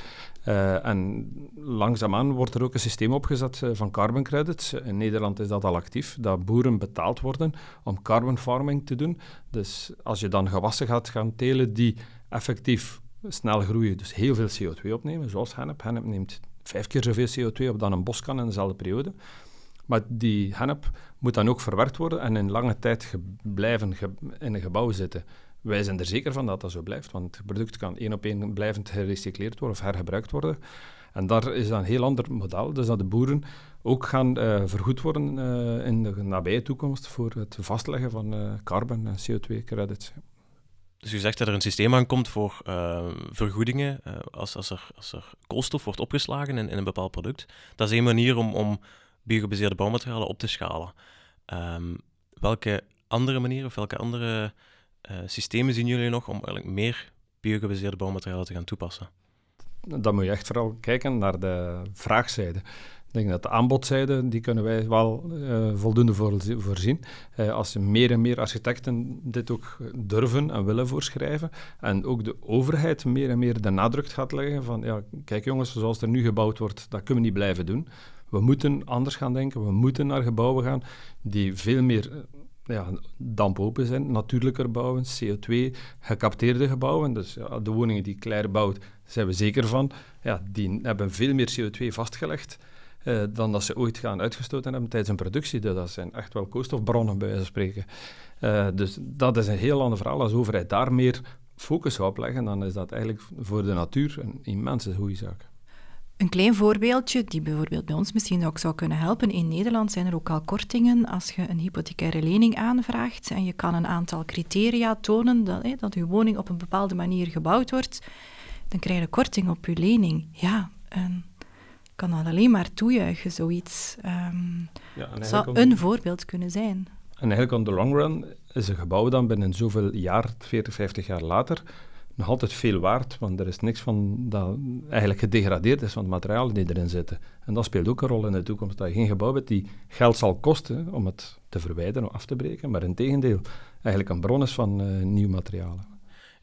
Uh, en langzaamaan wordt er ook een systeem opgezet uh, van carbon credits. In Nederland is dat al actief, dat boeren betaald worden om carbon farming te doen. Dus als je dan gewassen gaat gaan telen die effectief snel groeien, dus heel veel CO2 opnemen, zoals hennep. Hennep neemt vijf keer zoveel CO2 op dan een bos kan in dezelfde periode. Maar die hennep moet dan ook verwerkt worden en in lange tijd blijven in een gebouw zitten. Wij zijn er zeker van dat dat zo blijft, want het product kan één op één blijvend gerecycleerd worden of hergebruikt worden. En daar is dan een heel ander model, dus dat de boeren ook gaan uh, vergoed worden uh, in de nabije toekomst voor het vastleggen van uh, carbon- en CO2-credits. Dus u zegt dat er een systeem aankomt voor vergoedingen als, als, er, als er koolstof wordt opgeslagen in, in een bepaald product. Dat is één manier om, om biogebaseerde bouwmaterialen op te schalen. Um, welke andere manieren of welke andere uh, systemen zien jullie nog om eigenlijk meer biogebaseerde bouwmaterialen te gaan toepassen? Dan moet je echt vooral kijken naar de vraagzijde. Ik denk dat de aanbodzijde, die kunnen wij wel uh, voldoende voor, voorzien. Uh, als meer en meer architecten dit ook durven en willen voorschrijven, en ook de overheid meer en meer de nadruk gaat leggen van, ja, kijk jongens, zoals er nu gebouwd wordt, dat kunnen we niet blijven doen. We moeten anders gaan denken. We moeten naar gebouwen gaan die veel meer eh, ja, dampopen zijn, natuurlijker bouwen, CO2, gecapteerde gebouwen. Dus de woningen die Claire bouwt, zijn we zeker van. Ja, die hebben veel meer CO2 vastgelegd eh, dan dat ze ooit gaan uitgestoten hebben tijdens een productie. Dus dat zijn echt wel koolstofbronnen, bij wijze spreken. Uh, dus dat is een heel ander verhaal. Als de overheid daar meer focus op leggen, dan is dat eigenlijk voor de natuur een immense goede zaak. Een klein voorbeeldje, die bijvoorbeeld bij ons misschien ook zou kunnen helpen. In Nederland zijn er ook al kortingen als je een hypothecaire lening aanvraagt en je kan een aantal criteria tonen dat, dat je woning op een bepaalde manier gebouwd wordt, dan krijg je korting op je lening. Ja, en ik kan dat alleen maar toejuichen, zoiets. Um, ja, zou een voorbeeld kunnen zijn. En eigenlijk on the long run is een gebouw dan binnen zoveel jaar, 40, 50 jaar later, nog altijd veel waard, want er is niks van dat eigenlijk gedegradeerd is van het materiaal die erin zitten. En dat speelt ook een rol in de toekomst, dat je geen gebouw hebt die geld zal kosten om het te verwijderen of af te breken, maar in tegendeel eigenlijk een bron is van uh, nieuw materiaal.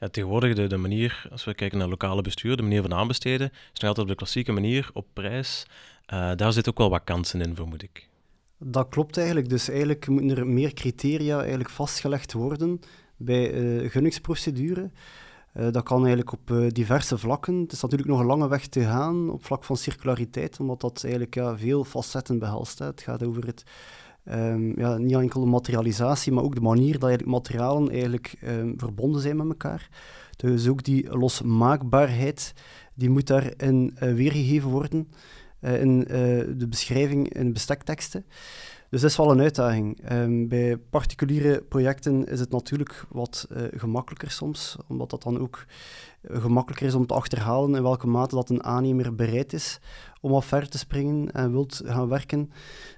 Ja, tegenwoordig de, de manier, als we kijken naar lokale bestuur, de manier van aanbesteden, is nog altijd op de klassieke manier, op prijs. Uh, daar zit ook wel wat kansen in, vermoed ik. Dat klopt eigenlijk. Dus eigenlijk moeten er meer criteria eigenlijk vastgelegd worden bij uh, gunningsprocedure. Uh, dat kan eigenlijk op uh, diverse vlakken. Het is natuurlijk nog een lange weg te gaan op vlak van circulariteit, omdat dat eigenlijk ja, veel facetten behelst. Het gaat over het, um, ja, niet enkel de materialisatie, maar ook de manier dat eigenlijk materialen eigenlijk um, verbonden zijn met elkaar. Dus ook die losmaakbaarheid, die moet daarin uh, weergegeven worden in de beschrijving in bestekteksten. Dus dat is wel een uitdaging. Um, bij particuliere projecten is het natuurlijk wat uh, gemakkelijker soms, omdat dat dan ook uh, gemakkelijker is om te achterhalen in welke mate dat een aannemer bereid is om af ver te springen en wilt gaan werken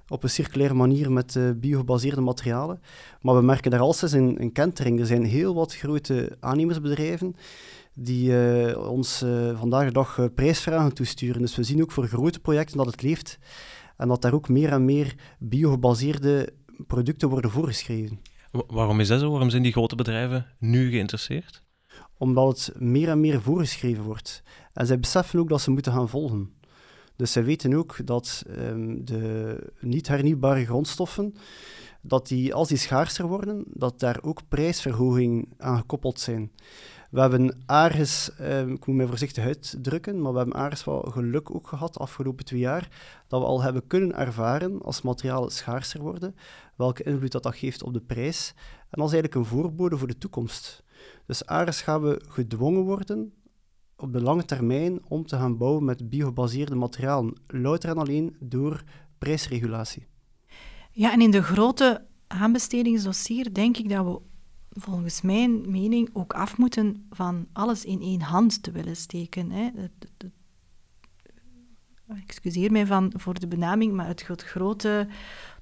op een circulaire manier met uh, biogebaseerde materialen. Maar we merken daar alles in, in Kentering. Er zijn heel wat grote aannemersbedrijven die ons vandaag de dag prijsvragen toesturen. Dus we zien ook voor grote projecten dat het leeft. En dat daar ook meer en meer biogebaseerde producten worden voorgeschreven. Waarom is dat zo? Waarom zijn die grote bedrijven nu geïnteresseerd? omdat het meer en meer voorgeschreven wordt. En zij beseffen ook dat ze moeten gaan volgen. Dus zij weten ook dat um, de niet hernieuwbare grondstoffen, dat die, als die schaarser worden, dat daar ook prijsverhogingen aan gekoppeld zijn. We hebben Ares, eh, ik moet mij voorzichtig uitdrukken, maar we hebben Ares wel geluk ook gehad de afgelopen twee jaar, dat we al hebben kunnen ervaren als materialen schaarser worden, welke invloed dat, dat geeft op de prijs. En is eigenlijk een voorbode voor de toekomst. Dus Ares gaan we gedwongen worden op de lange termijn om te gaan bouwen met biogebaseerde materialen, louter en alleen door prijsregulatie. Ja, en in de grote aanbestedingsdossier denk ik dat we volgens mijn mening ook af moeten van alles in één hand te willen steken. Hè. excuseer mij van, voor de benaming, maar het grote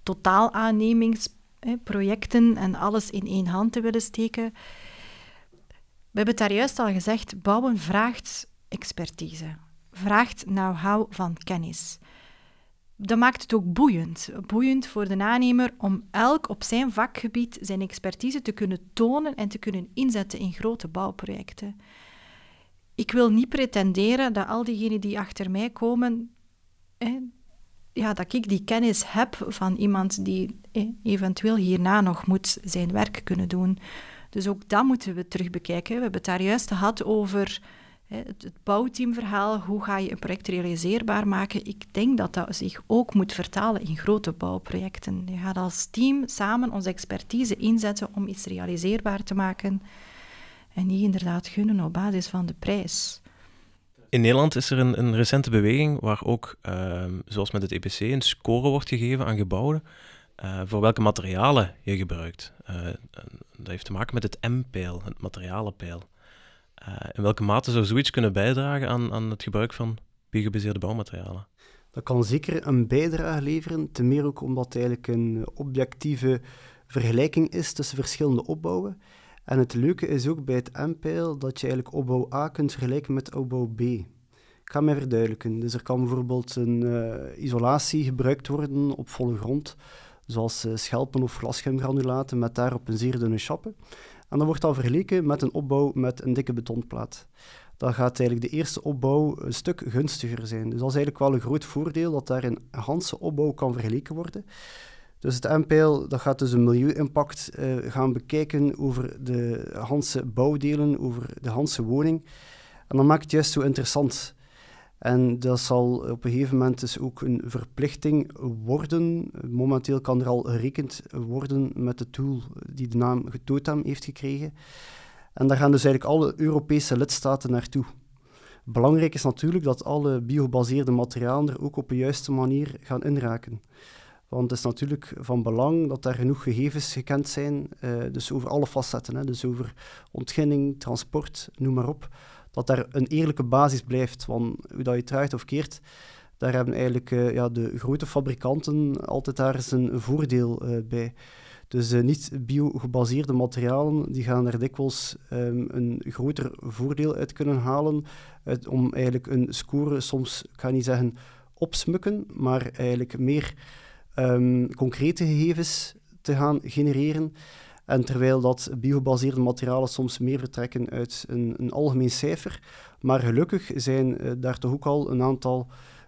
totaalaannemingsprojecten en alles in één hand te willen steken. We hebben het daar juist al gezegd, bouwen vraagt expertise, vraagt know-how van kennis dat maakt het ook boeiend. Boeiend voor de aannemer om elk op zijn vakgebied zijn expertise te kunnen tonen en te kunnen inzetten in grote bouwprojecten. Ik wil niet pretenderen dat al diegenen die achter mij komen, ja, dat ik die kennis heb van iemand die eventueel hierna nog moet zijn werk kunnen doen. Dus ook dat moeten we terug bekijken. We hebben het daar juist gehad over het, bouwteamverhaal, hoe ga je een project realiseerbaar maken? Ik denk dat dat zich ook moet vertalen in grote bouwprojecten. Je gaat als team samen onze expertise inzetten om iets realiseerbaar te maken en niet inderdaad gunnen op basis van de prijs. In Nederland is er een, een recente beweging waar ook, ehm, zoals met het EPC, een score wordt gegeven aan gebouwen uh, voor welke materialen je gebruikt. Uh, dat heeft te maken met het M-peil, het materialenpeil. Uh, in welke mate zou zoiets kunnen bijdragen aan, aan het gebruik van biogebaseerde bouwmaterialen? Dat kan zeker een bijdrage leveren, ten meer ook omdat het eigenlijk een objectieve vergelijking is tussen verschillende opbouwen. En het leuke is ook bij het M-pijl dat je eigenlijk opbouw A kunt vergelijken met opbouw B. Ik ga mij verduidelijken. Dus er kan bijvoorbeeld een uh, isolatie gebruikt worden op volle grond, zoals uh, schelpen of glasgumgranulaten met daarop een zeer dunne chappe. En dat wordt dan vergeleken met een opbouw met een dikke betonplaat. Dan gaat eigenlijk de eerste opbouw een stuk gunstiger zijn. Dus dat is eigenlijk wel een groot voordeel dat daar een Hanse opbouw kan vergeleken worden. Dus het MPL dat gaat dus een milieu-impact uh, gaan bekijken over de Hanse bouwdelen, over de Hanse woning. En dat maakt het juist zo interessant. En dat zal op een gegeven moment dus ook een verplichting worden. Momenteel kan er al gerekend worden met de tool die de naam Getotem heeft gekregen. En daar gaan dus eigenlijk alle Europese lidstaten naartoe. Belangrijk is natuurlijk dat alle biogebaseerde materialen er ook op een juiste manier gaan inraken. Want het is natuurlijk van belang dat daar genoeg gegevens gekend zijn, uh, dus over alle facetten, hè, dus over ontginning, transport, noem maar op dat daar een eerlijke basis blijft. Want hoe dat je draait of keert, daar hebben eigenlijk uh, ja, de grote fabrikanten altijd daar een voordeel uh, bij. Dus uh, niet biogebaseerde materialen, die gaan er dikwijls um, een groter voordeel uit kunnen halen uit, om eigenlijk een score soms, ik ga niet zeggen opsmukken, maar eigenlijk meer um, concrete gegevens te gaan genereren. En terwijl dat biogebaseerde materialen soms meer vertrekken uit een, een algemeen cijfer. Maar gelukkig zijn uh, daar toch ook al een aantal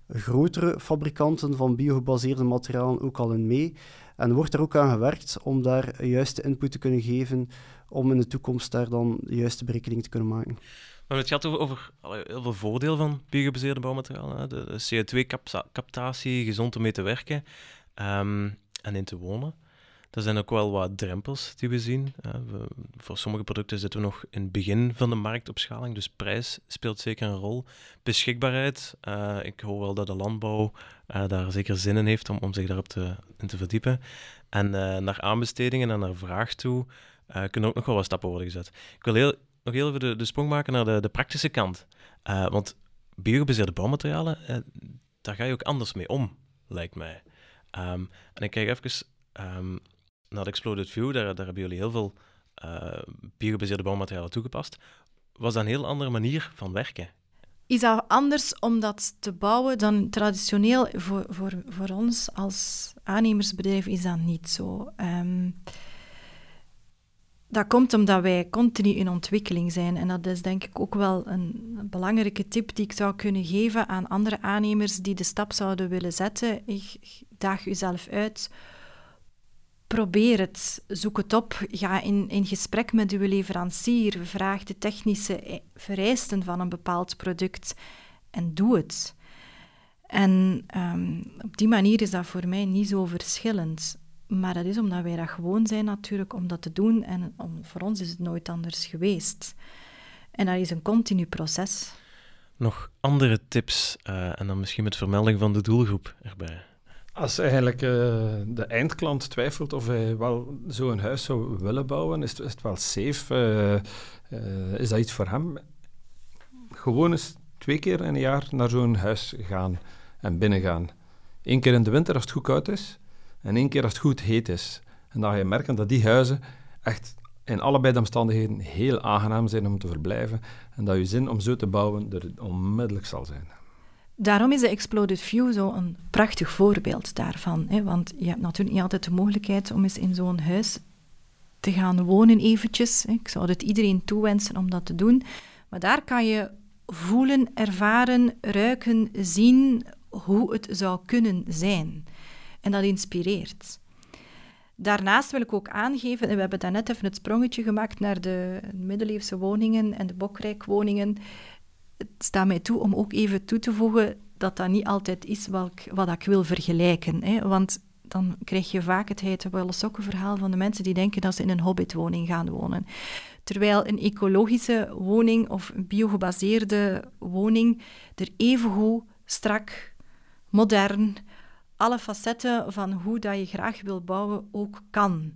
grotere fabrikanten van biogebaseerde materialen ook al in mee. En wordt er ook aan gewerkt om daar juiste input te kunnen geven om in de toekomst daar dan de juiste berekening te kunnen maken. Maar het gaat over, over heel veel voordelen van biogebaseerde bouwmaterialen. De, CO2-captatie, gezond om mee te werken um, en in te wonen. Er zijn ook wel wat drempels die we zien. voor sommige producten zitten we nog in het begin van de marktopschaling, dus prijs speelt zeker een rol. Beschikbaarheid, uh, ik hoor wel dat de landbouw uh, daar zeker zin in heeft om, om zich daarop te, in te verdiepen. En uh, naar aanbestedingen en naar vraag toe kunnen ook nog wel wat stappen worden gezet. Ik wil heel, nog heel even de, de sprong maken naar de, de praktische kant. want biogebaseerde bouwmaterialen, daar ga je ook anders mee om, lijkt mij. Um, en ik kijk even um, naar Exploded View, daar, hebben jullie heel veel uh, biogebaseerde bouwmaterialen toegepast. Was dat een heel andere manier van werken? Is dat anders om dat te bouwen dan traditioneel? Voor, voor, voor ons als aannemersbedrijf is dat niet zo. Um, dat komt omdat wij continu in ontwikkeling zijn. En dat is denk ik ook wel een belangrijke tip die ik zou kunnen geven aan andere aannemers die de stap zouden willen zetten. Ik daag uzelf uit. Probeer het, zoek het op, ga in, in gesprek met uw leverancier, vraag de technische vereisten van een bepaald product en doe het. En um, op die manier is dat voor mij niet zo verschillend. Maar dat is omdat wij dat gewoon zijn natuurlijk om dat te doen. En om, voor ons is het nooit anders geweest. En dat is een continu proces. Nog andere tips uh, en dan misschien met vermelding van de doelgroep erbij. Als eigenlijk uh, de eindklant twijfelt of hij wel zo'n huis zou willen bouwen, is het, wel safe? Uh, is dat iets voor hem? Gewoon eens twee keer in een jaar naar zo'n huis gaan en binnengaan. Eén keer in de winter als het goed koud is, en één keer als het goed heet is. En dan ga je merken dat die huizen echt in allebei de omstandigheden heel aangenaam zijn om te verblijven en dat je zin om zo te bouwen er onmiddellijk zal zijn. Daarom is de Exploded View zo een prachtig voorbeeld daarvan. Hè? Want je hebt natuurlijk niet altijd de mogelijkheid om eens in zo'n huis te gaan wonen eventjes. Ik zou het iedereen toewensen om dat te doen. Maar daar kan je voelen, ervaren, ruiken, zien hoe het zou kunnen zijn. En dat inspireert. Daarnaast wil ik ook aangeven, en we hebben daarnet even het sprongetje gemaakt naar de middeleeuwse woningen en de bokrijkwoningen. Het staat mij toe om ook even toe te voegen dat dat niet altijd is wat ik, wil vergelijken. Hè? Want dan krijg je vaak het heite sokkenverhaal van de mensen die denken dat ze in een hobbitwoning gaan wonen. Terwijl een ecologische woning of een biogebaseerde woning er evengoed strak, modern, alle facetten van hoe dat je graag wil bouwen ook kan.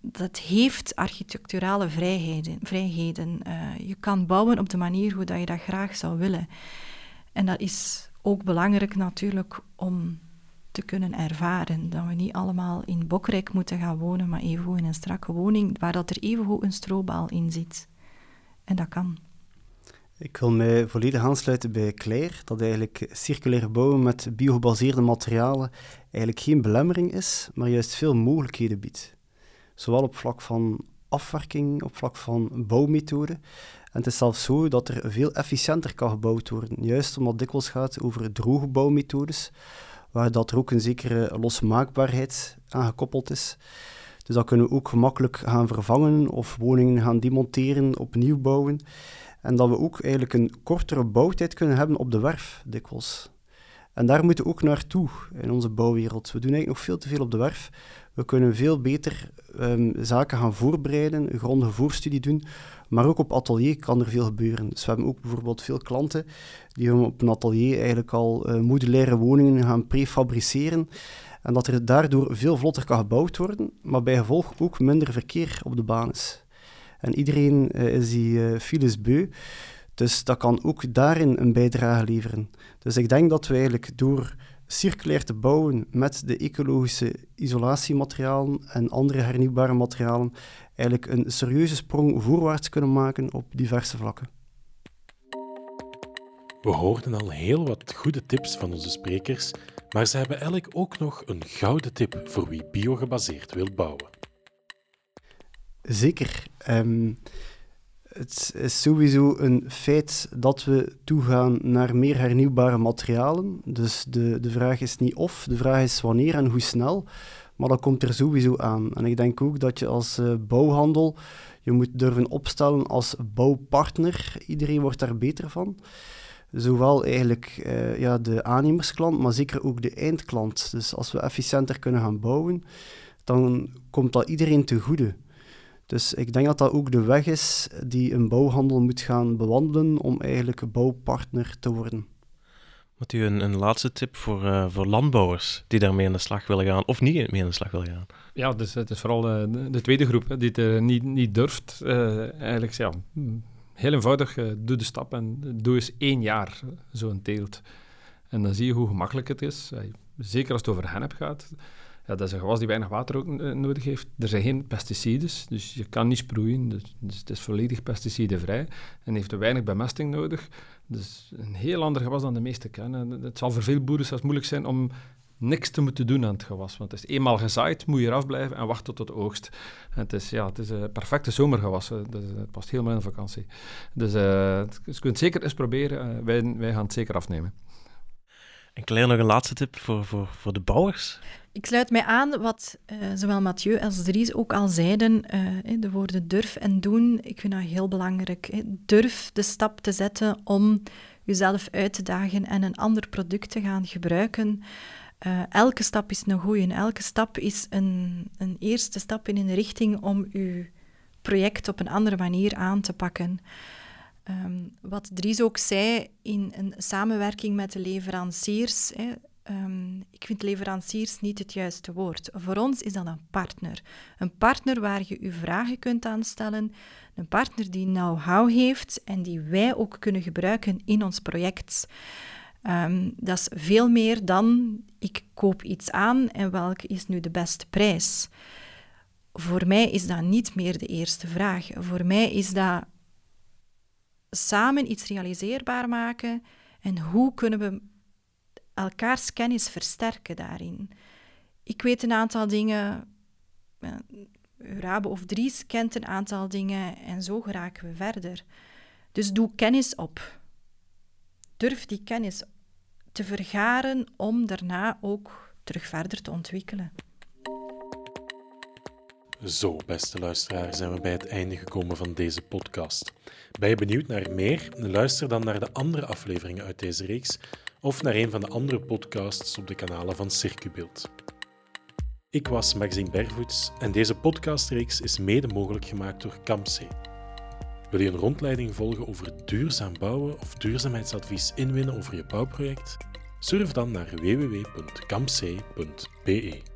Dat heeft architecturale vrijheden. vrijheden. Eh, je kan bouwen op de manier hoe dat je dat graag zou willen. En dat is ook belangrijk natuurlijk om te kunnen ervaren. Dat we niet allemaal in Bokrijk moeten gaan wonen, maar even in een strakke woning waar dat er even een stroobal in zit. En dat kan. Ik wil mij volledig aansluiten bij Claire, dat eigenlijk circulair bouwen met biogebaseerde materialen eigenlijk geen belemmering is, maar juist veel mogelijkheden biedt. Zowel op vlak van afwerking, op vlak van bouwmethode. En het is zelfs zo dat er veel efficiënter kan gebouwd worden, juist omdat het dikwijls gaat over droge bouwmethodes, waar dat er ook een zekere losmaakbaarheid aan gekoppeld is. Dus dat kunnen we ook gemakkelijk gaan vervangen of woningen gaan demonteren, opnieuw bouwen. En dat we ook eigenlijk een kortere bouwtijd kunnen hebben op de werf, dikwijls. En daar moeten we ook naartoe in onze bouwwereld. We doen eigenlijk nog veel te veel op de werf. We kunnen veel beter um, zaken gaan voorbereiden, een grondige voorstudie doen, maar ook op atelier kan er veel gebeuren. Dus we hebben ook bijvoorbeeld veel klanten die op een atelier eigenlijk al uh, modulaire woningen gaan prefabriceren en dat er daardoor veel vlotter kan gebouwd worden, maar bij gevolg ook minder verkeer op de baan is. En iedereen uh, is die uh. Dus dat kan ook daarin een bijdrage leveren. Dus ik denk dat we eigenlijk door circulair te bouwen met de ecologische isolatiematerialen en andere hernieuwbare materialen eigenlijk een serieuze sprong voorwaarts kunnen maken op diverse vlakken. We hoorden al heel wat goede tips van onze sprekers, maar ze hebben elk ook nog een gouden tip voor wie biogebaseerd wil bouwen. Zeker. Um, het is sowieso een feit dat we toegaan naar meer hernieuwbare materialen. Dus de, de vraag is niet of, de vraag is wanneer en hoe snel. Maar dat komt er sowieso aan. En ik denk ook dat je als uh, bouwhandel je moet durven opstellen als bouwpartner. Iedereen wordt daar beter van. Zowel eigenlijk uh, ja, de aannemersklant, maar zeker ook de eindklant. Dus als we efficiënter kunnen gaan bouwen, dan komt dat iedereen te goede. Dus ik denk dat dat ook de weg is die een bouwhandel moet gaan bewandelen om eigenlijk een bouwpartner te worden. Wat u een, een laatste tip voor, uh, voor landbouwers die daarmee aan de slag willen gaan of niet mee aan de slag willen gaan? Ja, dus het is vooral de, de tweede groep hè, die het uh, niet, niet durft. Uh, eigenlijk, ja, heel eenvoudig, doe de stap en doe eens één jaar zo'n teelt. En dan zie je hoe gemakkelijk het is. zeker als het over hennep gaat. Ja, dat is een gewas die weinig water ook eh, nodig heeft. Er zijn geen pesticides, dus je kan niet sproeien. Dus, dus het is volledig pesticidenvrij en heeft weinig bemesting nodig. Dus een heel ander gewas dan de meeste kennen. Het zal voor veel boeren zelfs moeilijk zijn om niks te moeten doen aan het gewas. Want het is eenmaal gezaaid, moet je eraf blijven en wachten tot de oogst. Het is, ja, het is een perfecte zomergewas. Dus het past helemaal in vakantie. Dus, dus je kunt zeker eens proberen. Wij, wij gaan het zeker afnemen. En Claire, nog een laatste tip voor, voor, voor de bouwers? Ik sluit mij aan wat uh, zowel Mathieu als Dries ook al zeiden. Uh, de woorden durf en doen, ik vind dat heel belangrijk. Durf de stap te zetten om jezelf uit te dagen en een ander product te gaan gebruiken. Uh, elke stap is een goeie. Elke stap is een, een eerste stap in een richting om je project op een andere manier aan te pakken. Um, wat Dries ook zei, in een samenwerking met de leveranciers. Hè, um, ik vind leveranciers niet het juiste woord. Voor ons is dat een partner. Een partner waar je je vragen kunt aanstellen. Een partner die know-how heeft en die wij ook kunnen gebruiken in ons project. Um, dat is veel meer dan ik koop iets aan en welke is nu de beste prijs. Voor mij is dat niet meer de eerste vraag. Voor mij is dat samen iets realiseerbaar maken en hoe kunnen we elkaars kennis versterken daarin. Ik weet een aantal dingen, Rabe of Dries kent een aantal dingen en zo geraken we verder. Dus doe kennis op. Durf die kennis te vergaren om daarna ook terug verder te ontwikkelen. Zo, beste luisteraar, zijn we bij het einde gekomen van deze podcast. Ben je benieuwd naar meer? Luister dan naar de andere afleveringen uit deze reeks of naar een van de andere podcasts op de kanalen van Circubeeld. Ik was Maxime Bervoets en deze podcastreeks is mede mogelijk gemaakt door Campsee. Wil je een rondleiding volgen over duurzaam bouwen of duurzaamheidsadvies inwinnen over je bouwproject? Surf dan naar www.campsee.be.